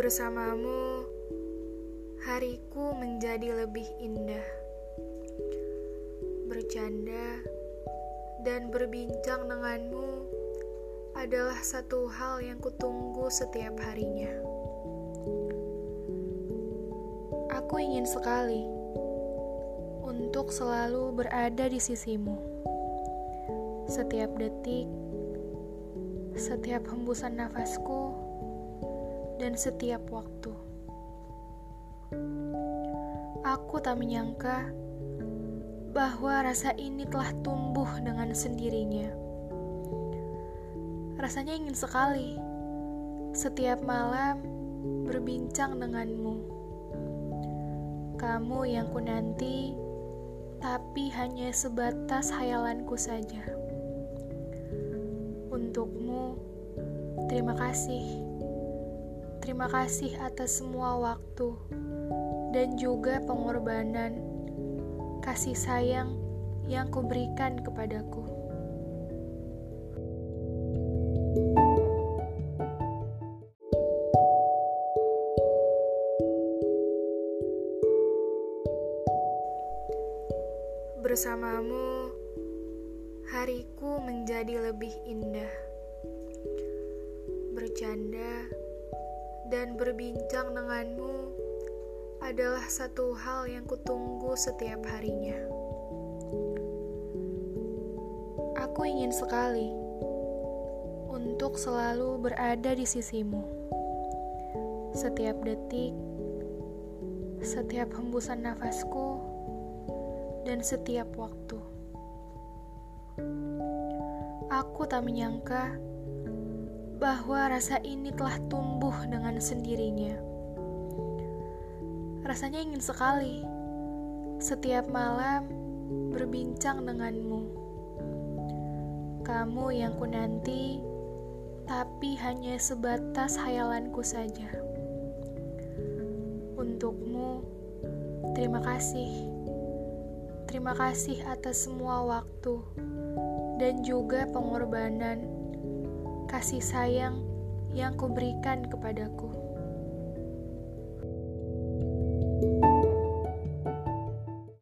Bersamamu, hariku menjadi lebih indah. Bercanda dan berbincang denganmu adalah satu hal yang kutunggu setiap harinya. Aku ingin sekali untuk selalu berada di sisimu. Setiap detik, setiap hembusan nafasku, dan setiap waktu. Aku tak menyangka bahwa rasa ini telah tumbuh dengan sendirinya. Rasanya ingin sekali setiap malam berbincang denganmu. Kamu yang ku nanti, tapi hanya sebatas hayalanku saja. Untukmu, terima kasih. Terima kasih atas semua waktu dan juga pengorbanan kasih sayang yang kuberikan kepadaku. Bersamamu, hariku menjadi lebih indah. Bercanda dan berbincang denganmu adalah satu hal yang kutunggu setiap harinya. Aku ingin sekali untuk selalu berada di sisimu. Setiap detik, setiap hembusan nafasku, dan setiap waktu. Aku tak menyangka bahwa rasa ini telah tumbuh dengan sendirinya. Rasanya ingin sekali setiap malam berbincang denganmu. Kamu yang ku nanti, tapi hanya sebatas hayalanku saja. Untukmu, terima kasih. Terima kasih atas semua waktu dan juga pengorbanan kasih sayang yang kuberikan kepadaku.